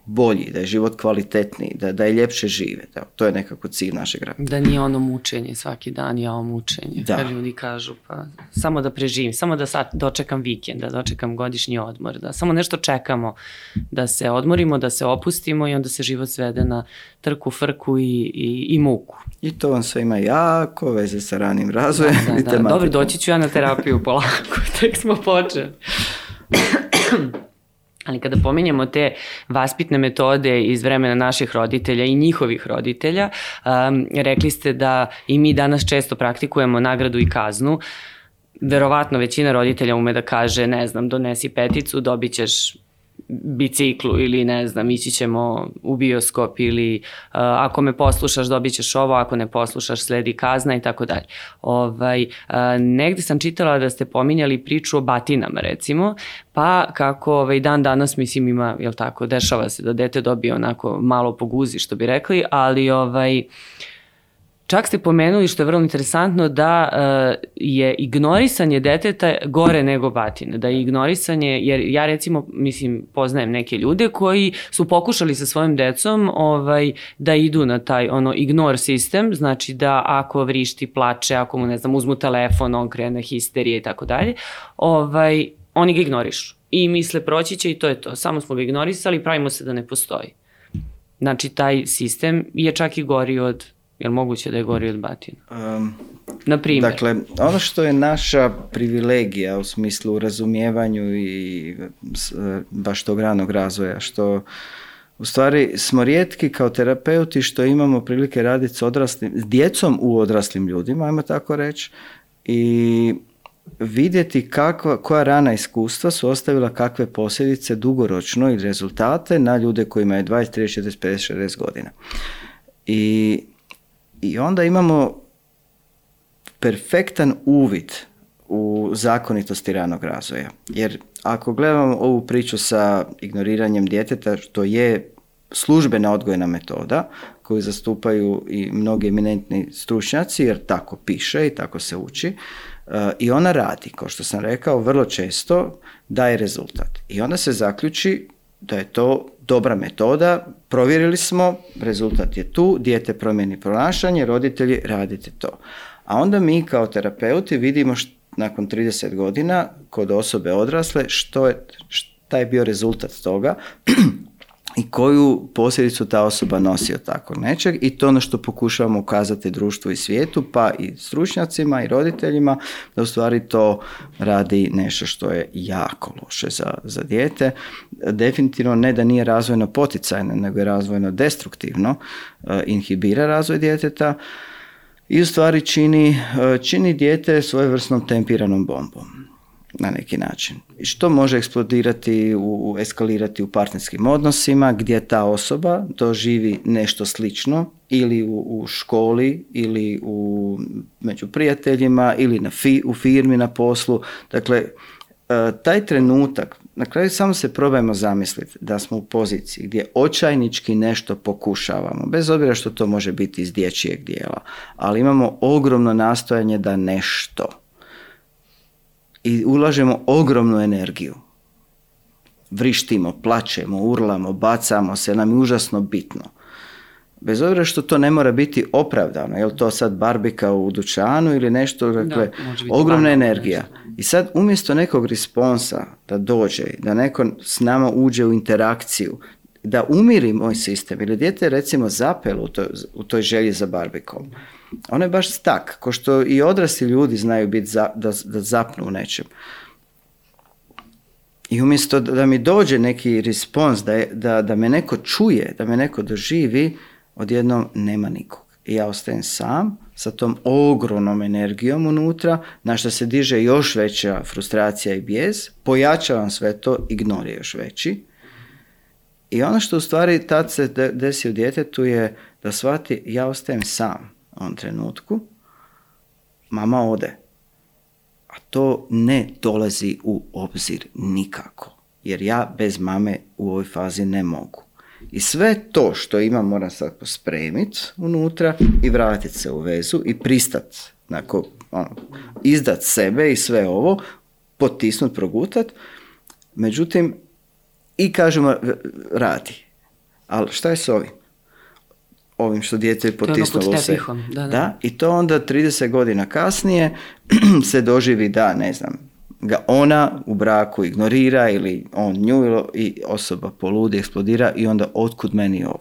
bolji, da je život kvalitetniji, da, da je ljepše živjeti. To je nekako cilj našeg rada. Da nije ono mučenje svaki dan, ja ovo mučenje. Da. ljudi kažu, pa samo da preživim, samo da sad dočekam vikend, da dočekam godišnji odmor, da samo nešto čekamo, da se odmorimo, da se opustimo i onda se život svede na trku, frku i, i, muku. I to vam sve ima jako veze sa ranim razvojem da, Dobro, doći ću ja na terapiju polako, [laughs] tek smo počeli. Ali kada pominjemo te vaspitne metode iz vremena naših roditelja i njihovih roditelja, um, rekli ste da i mi danas često praktikujemo nagradu i kaznu. Verovatno većina roditelja ume da kaže, ne znam, donesi peticu, dobit ćeš biciklu ili ne znam, ići ćemo u bioskop ili e, ako me poslušaš dobit ćeš ovo, ako ne poslušaš sledi kazna i tako dalje. Ovaj, e, negdje sam čitala da ste pominjali priču o batinama recimo, pa kako ovaj, dan danas mislim ima, jel tako, dešava se da dete dobije onako malo poguzi što bi rekli, ali ovaj, Čak ste pomenuli, što je vrlo interesantno, da eh, je ignorisanje deteta gore nego batine. Da je ignorisanje, jer ja recimo, mislim, poznajem neke ljude koji su pokušali sa svojim decom ovaj, da idu na taj ono, ignor sistem, znači da ako vrišti, plače, ako mu, ne znam, uzmu telefon, on krene histerije i tako dalje, ovaj, oni ga ignorišu i misle proći će i to je to. Samo smo ga ignorisali i pravimo se da ne postoji. Znači, taj sistem je čak i gori od Jel moguće da je gori od batina? Um, Na primjer. Dakle, ono što je naša privilegija u smislu razumijevanju i e, baš tog ranog razvoja, što u stvari smo rijetki kao terapeuti što imamo prilike raditi s odraslim, s djecom u odraslim ljudima, ajmo tako reći, i vidjeti kakva, koja rana iskustva su ostavila kakve posljedice dugoročno i rezultate na ljude kojima je 20, 30, 40, 50, 60 godina. I i onda imamo perfektan uvid u zakonitosti ranog razvoja. Jer ako gledamo ovu priču sa ignoriranjem djeteta, što je službena odgojna metoda koju zastupaju i mnogi eminentni stručnjaci, jer tako piše i tako se uči, e, i ona radi, kao što sam rekao, vrlo često daje rezultat. I onda se zaključi da je to dobra metoda, provjerili smo, rezultat je tu, dijete promijeni ponašanje, roditelji radite to. A onda mi kao terapeuti vidimo nakon 30 godina kod osobe odrasle što je, šta je bio rezultat toga, [clears throat] i koju posljedicu ta osoba nosi od tako nečeg i to ono što pokušavamo ukazati društvu i svijetu pa i stručnjacima i roditeljima da u stvari to radi nešto što je jako loše za, za dijete. Definitivno ne da nije razvojno poticajno nego je razvojno destruktivno, e, inhibira razvoj djeteta i u stvari čini, e, čini dijete svojevrsnom tempiranom bombom na neki način. što može eksplodirati, u, eskalirati u partnerskim odnosima gdje ta osoba doživi nešto slično ili u, u školi ili u, među prijateljima ili na u firmi na poslu. Dakle, e, taj trenutak, na kraju samo se probajmo zamisliti da smo u poziciji gdje očajnički nešto pokušavamo, bez obzira što to može biti iz dječjeg dijela, ali imamo ogromno nastojanje da nešto – i ulažemo ogromnu energiju. Vrištimo, plačemo, urlamo, bacamo se, nam je užasno bitno. Bez obzira što to ne mora biti opravdano, je li to sad barbika u dućanu ili nešto, dakle, ogromna energija. I sad umjesto nekog responsa da dođe, da neko s nama uđe u interakciju, da umiri moj sistem ili dijete recimo zapelo u toj, u toj želji za barbikom ono je baš stak, ko što i odrasli ljudi znaju biti da, da zapnu u nečem. I umjesto da mi dođe neki respons, da, da, da me neko čuje, da me neko doživi, odjednom nema nikog. I ja ostajem sam sa tom ogromnom energijom unutra, na što se diže još veća frustracija i bijez, pojačavam sve to, ignori još veći. I ono što u stvari tad se desi u djetetu je da shvati ja ostajem sam ovom trenutku, mama ode. A to ne dolazi u obzir nikako. Jer ja bez mame u ovoj fazi ne mogu. I sve to što imam moram sad pospremiti unutra i vratiti se u vezu i pristat, onako, ono, izdat sebe i sve ovo, potisnut, progutat. Međutim, i kažemo radi. Ali šta je s ovim? ovim što dijete je ono potisnulo u se. Da, I to onda 30 godina kasnije [clears throat] se doživi da, ne znam, ga ona u braku ignorira ili on nju i osoba poludi, eksplodira i onda otkud meni ovo.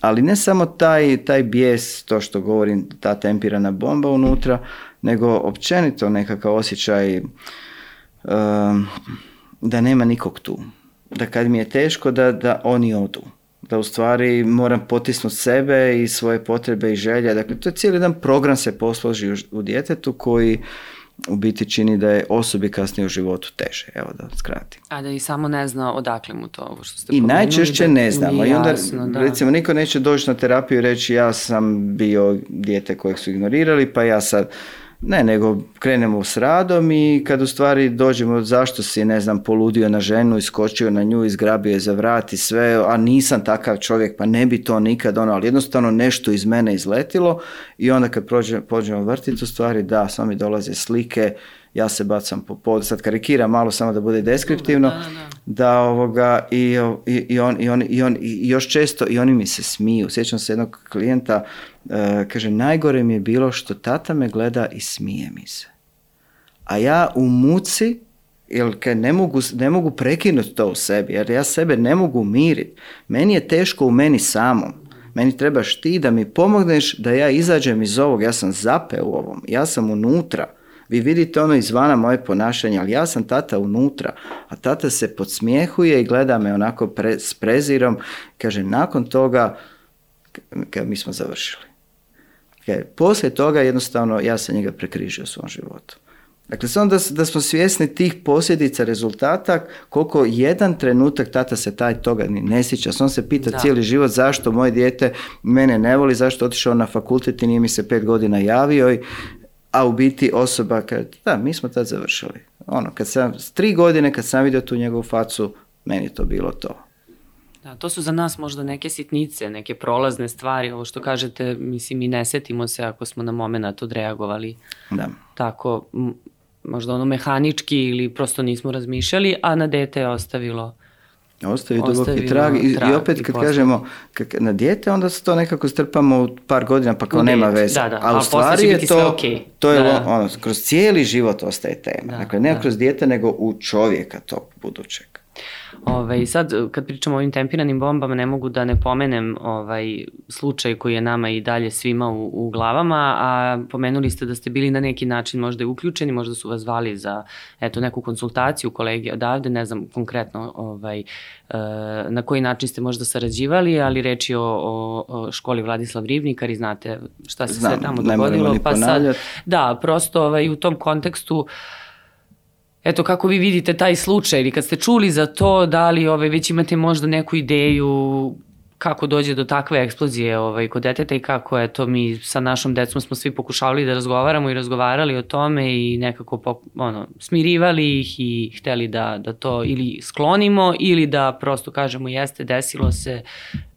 Ali ne samo taj, taj bijes, to što govorim, ta tempirana bomba unutra, nego općenito nekakav osjećaj ehm, da nema nikog tu. Da kad mi je teško da, da oni odu u stvari moram potisnuti sebe i svoje potrebe i želje. Dakle, to je cijeli jedan program se posloži u djetetu koji u biti čini da je osobi kasnije u životu teže, evo da skratim. A da i samo ne zna odakle mu to što ste I najčešće ne znamo. I onda, recimo, niko neće doći na terapiju i reći ja sam bio dijete kojeg su ignorirali, pa ja sad ne, nego krenemo s radom i kad u stvari dođemo zašto si, ne znam, poludio na ženu, iskočio na nju, izgrabio je za vrat i sve, a nisam takav čovjek, pa ne bi to nikad, ono, ali jednostavno nešto iz mene izletilo i onda kad pođemo vrtiti u stvari, da, sami dolaze slike, ja se bacam po pod, sad karikiram malo samo da bude deskriptivno, da, ovoga i, i, on, i, on, i, on, i još često i oni mi se smiju. Sjećam se jednog klijenta, e, kaže najgore mi je bilo što tata me gleda i smije mi se. A ja u muci jer ne mogu, ne mogu prekinuti to u sebi, jer ja sebe ne mogu miriti. Meni je teško u meni samom. Meni trebaš ti da mi pomogneš da ja izađem iz ovog. Ja sam zape u ovom. Ja sam unutra. Vi vidite ono izvana moje ponašanje, ali ja sam tata unutra. A tata se podsmijehuje i gleda me onako s prezirom. Kaže, nakon toga, kaže, mi smo završili. Kaže, poslije toga jednostavno ja sam njega prekrižio u svom životu. Dakle, samo da, da smo svjesni tih posljedica, rezultata, koliko jedan trenutak tata se taj toga ni ne sjeća. On se pita cijeli život zašto moje dijete mene ne voli, zašto otišao na fakultet i nije mi se pet godina javio i a u biti osoba kad, da, mi smo tad završili. Ono, kad sam, tri godine kad sam vidio tu njegovu facu, meni to bilo to. Da, to su za nas možda neke sitnice, neke prolazne stvari, ovo što kažete, mislim i ne setimo se ako smo na moment odreagovali da. tako, možda ono mehanički ili prosto nismo razmišljali, a na dete je ostavilo Ostavi duboki trag i, i opet kad kažemo na dijete, onda se to nekako strpamo u par godina pa kao nema veze. A, u stvari je to, to je ono, kroz cijeli život ostaje tema. Dakle, ne kroz dijete, nego u čovjeka tog budućeg. Ove, ovaj, sad, e, kad pričamo o ovim tempiranim bombama, ne mogu da ne pomenem ovaj slučaj koji je nama i dalje svima u, glavama, a pomenuli ste da ste bili na neki način možda i uključeni, možda su vas zvali za eto, neku konsultaciju kolege odavde, ne znam konkretno ovaj, e, na koji način ste možda sarađivali, ali reći o, o, školi Vladislav Rivnikar i znate šta se Znam, sve tamo dogodilo. Pa sad, da, prosto ovaj, u tom kontekstu Eto, kako vi vidite taj slučaj ili kad ste čuli za to, da li ovaj, već imate možda neku ideju kako dođe do takve eksplozije ovaj, kod deteta i kako je to mi sa našom decom smo svi pokušavali da razgovaramo i razgovarali o tome i nekako ono, smirivali ih i hteli da, da to ili sklonimo ili da prosto kažemo jeste, desilo se,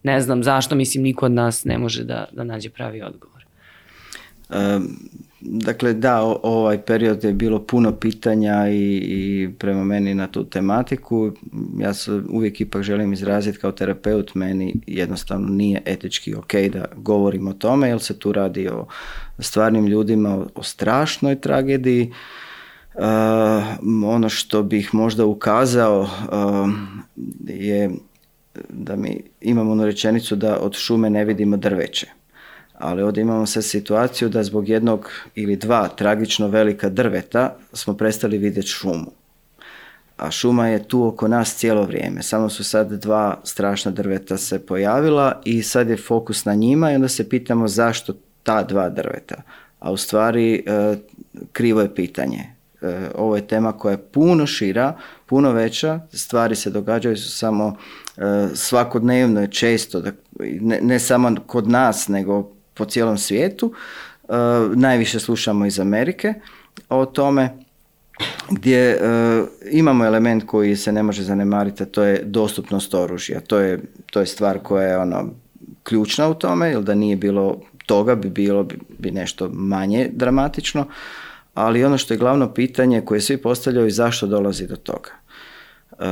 ne znam zašto, mislim niko od nas ne može da, da nađe pravi odgovor. Dakle, da, ovaj period je bilo puno pitanja i, i prema meni na tu tematiku. Ja se uvijek ipak želim izraziti kao terapeut, meni jednostavno nije etički ok da govorim o tome, jer se tu radi o stvarnim ljudima, o strašnoj tragediji. E, ono što bih možda ukazao e, je da mi imamo onu rečenicu da od šume ne vidimo drveće ali ovdje imamo sad situaciju da zbog jednog ili dva tragično velika drveta smo prestali vidjeti šumu. A šuma je tu oko nas cijelo vrijeme. Samo su sad dva strašna drveta se pojavila i sad je fokus na njima i onda se pitamo zašto ta dva drveta. A u stvari e, krivo je pitanje. E, ovo je tema koja je puno šira, puno veća, stvari se događaju samo e, svakodnevno je često, ne, ne samo kod nas, nego po cijelom svijetu. E, najviše slušamo iz Amerike o tome gdje e, imamo element koji se ne može zanemariti, a to je dostupnost oružja. To je, to je stvar koja je ono ključna u tome, jer da nije bilo toga bi bilo bi, nešto manje dramatično, ali ono što je glavno pitanje koje svi postavljaju i zašto dolazi do toga. E,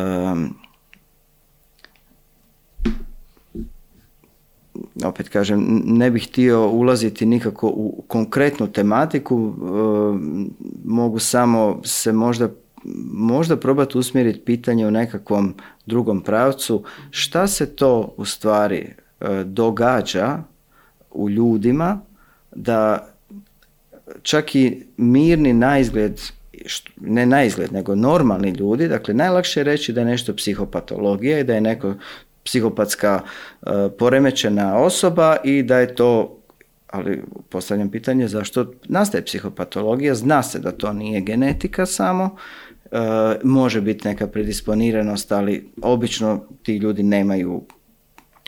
opet kažem, ne bih htio ulaziti nikako u konkretnu tematiku, e, mogu samo se možda možda probati usmjeriti pitanje u nekakvom drugom pravcu, šta se to u stvari e, događa u ljudima da čak i mirni naizgled ne naizgled, nego normalni ljudi, dakle najlakše je reći da je nešto psihopatologija i da je neko psihopatska e, poremećena osoba i da je to ali postavljam pitanje zašto nastaje psihopatologija, zna se da to nije genetika samo, e, može biti neka predisponiranost, ali obično ti ljudi nemaju,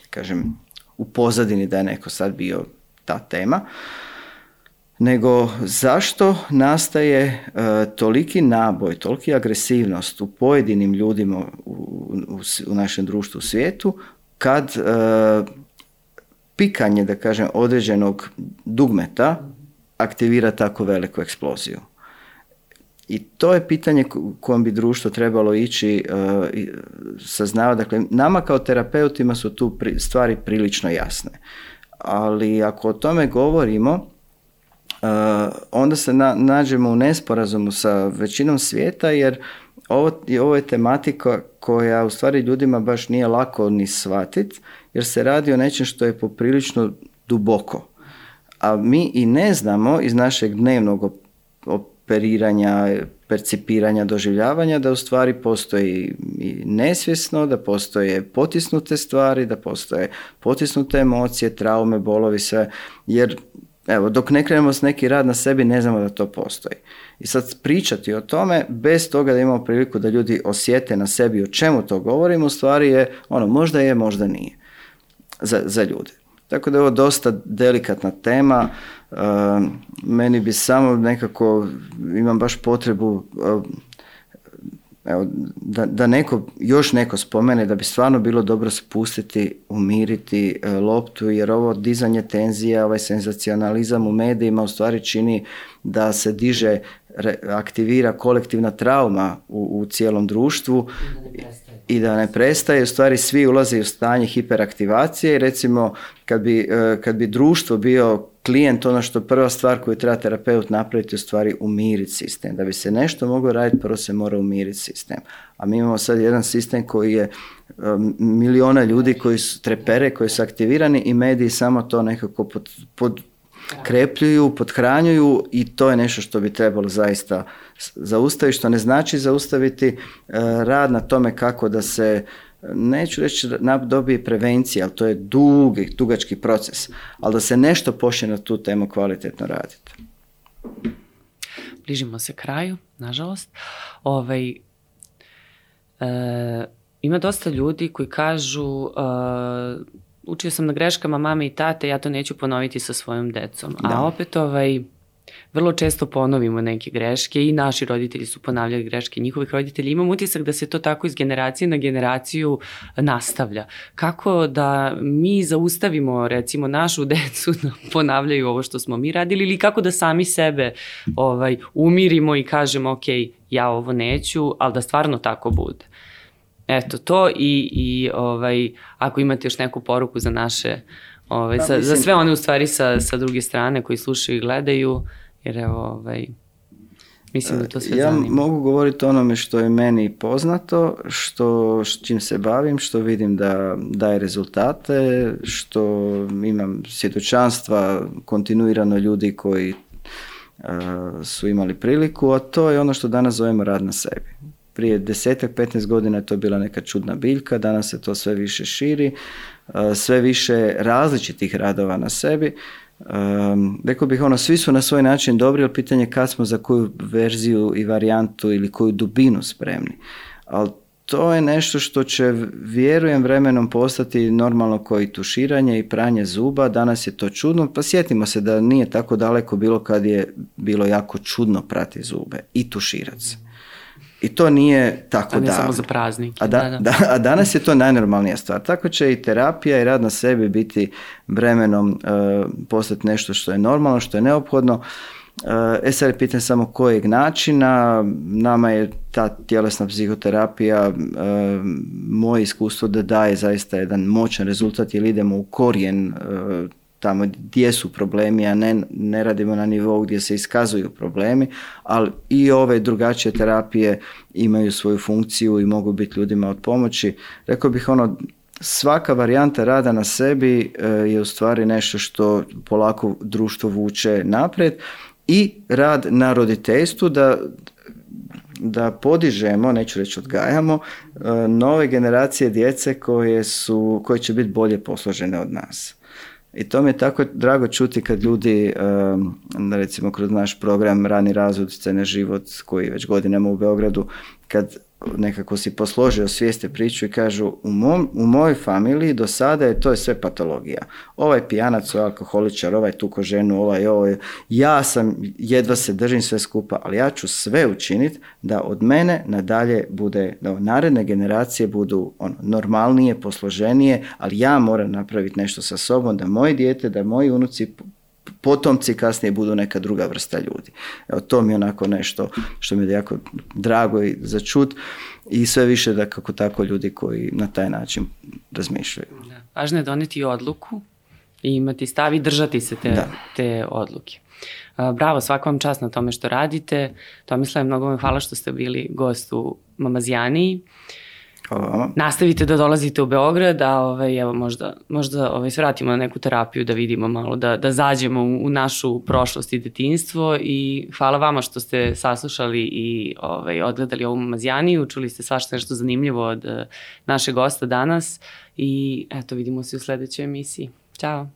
kažem, u pozadini da je neko sad bio ta tema nego zašto nastaje e, toliki naboj, toliki agresivnost u pojedinim ljudima u, u, našem društvu, u svijetu, kad e, pikanje, da kažem, određenog dugmeta aktivira tako veliku eksploziju. I to je pitanje kojem bi društvo trebalo ići e, saznavati. Dakle, nama kao terapeutima su tu stvari prilično jasne. Ali ako o tome govorimo, Eh, onda se na, nađemo u nesporazumu sa većinom svijeta jer ovo, ovo je tematika koja u stvari ljudima baš nije lako ni shvatiti jer se radi o nečem što je poprilično duboko. A mi i ne znamo iz našeg dnevnog operiranja, percipiranja, doživljavanja da u stvari postoji i nesvjesno, da postoje potisnute stvari, da postoje potisnute emocije, traume, bolovi, sve. Jer Evo, dok ne krenemo s neki rad na sebi, ne znamo da to postoji. I sad pričati o tome, bez toga da imamo priliku da ljudi osjete na sebi o čemu to govorimo, u stvari je, ono, možda je, možda nije za, za ljude. Tako da je ovo dosta delikatna tema. Ehm, meni bi samo nekako, imam baš potrebu ehm, Evo, da, da neko, još neko spomene da bi stvarno bilo dobro spustiti, umiriti e, loptu jer ovo dizanje tenzija, ovaj senzacionalizam u medijima u stvari čini da se diže aktivira kolektivna trauma u, u cijelom društvu i da ne prestaje, u stvari svi ulaze u stanje hiperaktivacije i recimo kad bi, e, kad bi društvo bio klijent, ono što prva stvar koju treba terapeut napraviti u stvari umiriti sistem. Da bi se nešto moglo raditi, prvo se mora umiriti sistem. A mi imamo sad jedan sistem koji je e, miliona ljudi koji su trepere, koji su aktivirani i mediji samo to nekako pod, pod krepljuju, podhranjuju i to je nešto što bi trebalo zaista zaustaviti, što ne znači zaustaviti e, rad na tome kako da se neću reći da dobije prevencija, ali to je dugi, dugački proces, ali da se nešto počne na tu temu kvalitetno raditi. Bližimo se kraju, nažalost. Ovaj, e, ima dosta ljudi koji kažu e, učio sam na greškama mame i tate, ja to neću ponoviti sa svojom decom. A opet ovaj, vrlo često ponovimo neke greške i naši roditelji su ponavljali greške njihovih roditelji. Imam utisak da se to tako iz generacije na generaciju nastavlja. Kako da mi zaustavimo recimo našu [laughs] decu da ponavljaju ovo što smo mi radili ili kako da sami sebe ovaj, umirimo i kažemo ok, ja ovo neću, ali da stvarno tako bude. Eto to i, i ovaj, ako imate još neku poruku za naše, ovaj, pa, za sve one u stvari sa, sa druge strane koji slušaju i gledaju, jer evo, ovaj, mislim da to sve Ja mogu govoriti o onome što je meni poznato, što, čim se bavim, što vidim da daje rezultate, što imam svjedočanstva kontinuirano ljudi koji su imali priliku, a to je ono što danas zovemo rad na sebi prije desetak, 15 godina je to bila neka čudna biljka, danas se to sve više širi, e, sve više različitih radova na sebi. rekao bih ono, svi su na svoj način dobri, ali pitanje je kad smo za koju verziju i varijantu ili koju dubinu spremni. Ali to je nešto što će, vjerujem, vremenom postati normalno koji tuširanje i pranje zuba. Danas je to čudno, pa sjetimo se da nije tako daleko bilo kad je bilo jako čudno prati zube i se. I to nije tako da. samo za praznike. A, da, a danas je to najnormalnija stvar. Tako će i terapija i rad na sebi biti vremenom uh, postati nešto što je normalno, što je neophodno. E, e sad je pitanje samo kojeg načina, nama je ta tjelesna psihoterapija, e, moje iskustvo da daje zaista jedan moćan rezultat jer idemo u korijen tamo gdje su problemi, a ne, radimo na nivou gdje se iskazuju problemi, ali i ove drugačije terapije imaju svoju funkciju i mogu biti ljudima od pomoći. Rekao bih ono, svaka varijanta rada na sebi e, je u stvari nešto što polako društvo vuče naprijed i rad na roditeljstvu da da podižemo, neću reći odgajamo, e, nove generacije djece koje, su, koje će biti bolje posložene od nas. I to mi je tako drago čuti kad ljudi, recimo kroz naš program Rani razvod, cene život, koji već godinama u Beogradu, kad nekako si posložio svijeste priču i kažu u, mom, u mojoj familiji do sada je to je sve patologija. Ovaj pijanac, ovaj alkoholičar, ovaj tuko ženu, ovaj, ovaj ja sam, jedva se držim sve skupa, ali ja ću sve učiniti da od mene nadalje bude, da naredne generacije budu ono, normalnije, posloženije, ali ja moram napraviti nešto sa sobom, da moje dijete, da moji unuci potomci kasnije budu neka druga vrsta ljudi. Evo, to mi je onako nešto što mi je jako drago i začut i sve više da kako tako ljudi koji na taj način razmišljaju. Da. Važno je doneti odluku i imati stav i držati se te, da. te odluke. Bravo, svaka vam čast na tome što radite. Tomislav, mnogo vam hvala što ste bili gost u Mamazijaniji. Nastavite da dolazite u Beograd, a ovaj, evo, možda, možda ovaj, svratimo neku terapiju da vidimo malo, da, da zađemo u, našu prošlost i detinstvo i hvala vama što ste saslušali i ovaj, odgledali ovu Mazijaniju, čuli ste svašta nešto zanimljivo od eh, našeg gosta danas i eto, vidimo se u sljedećoj emisiji. Ćao!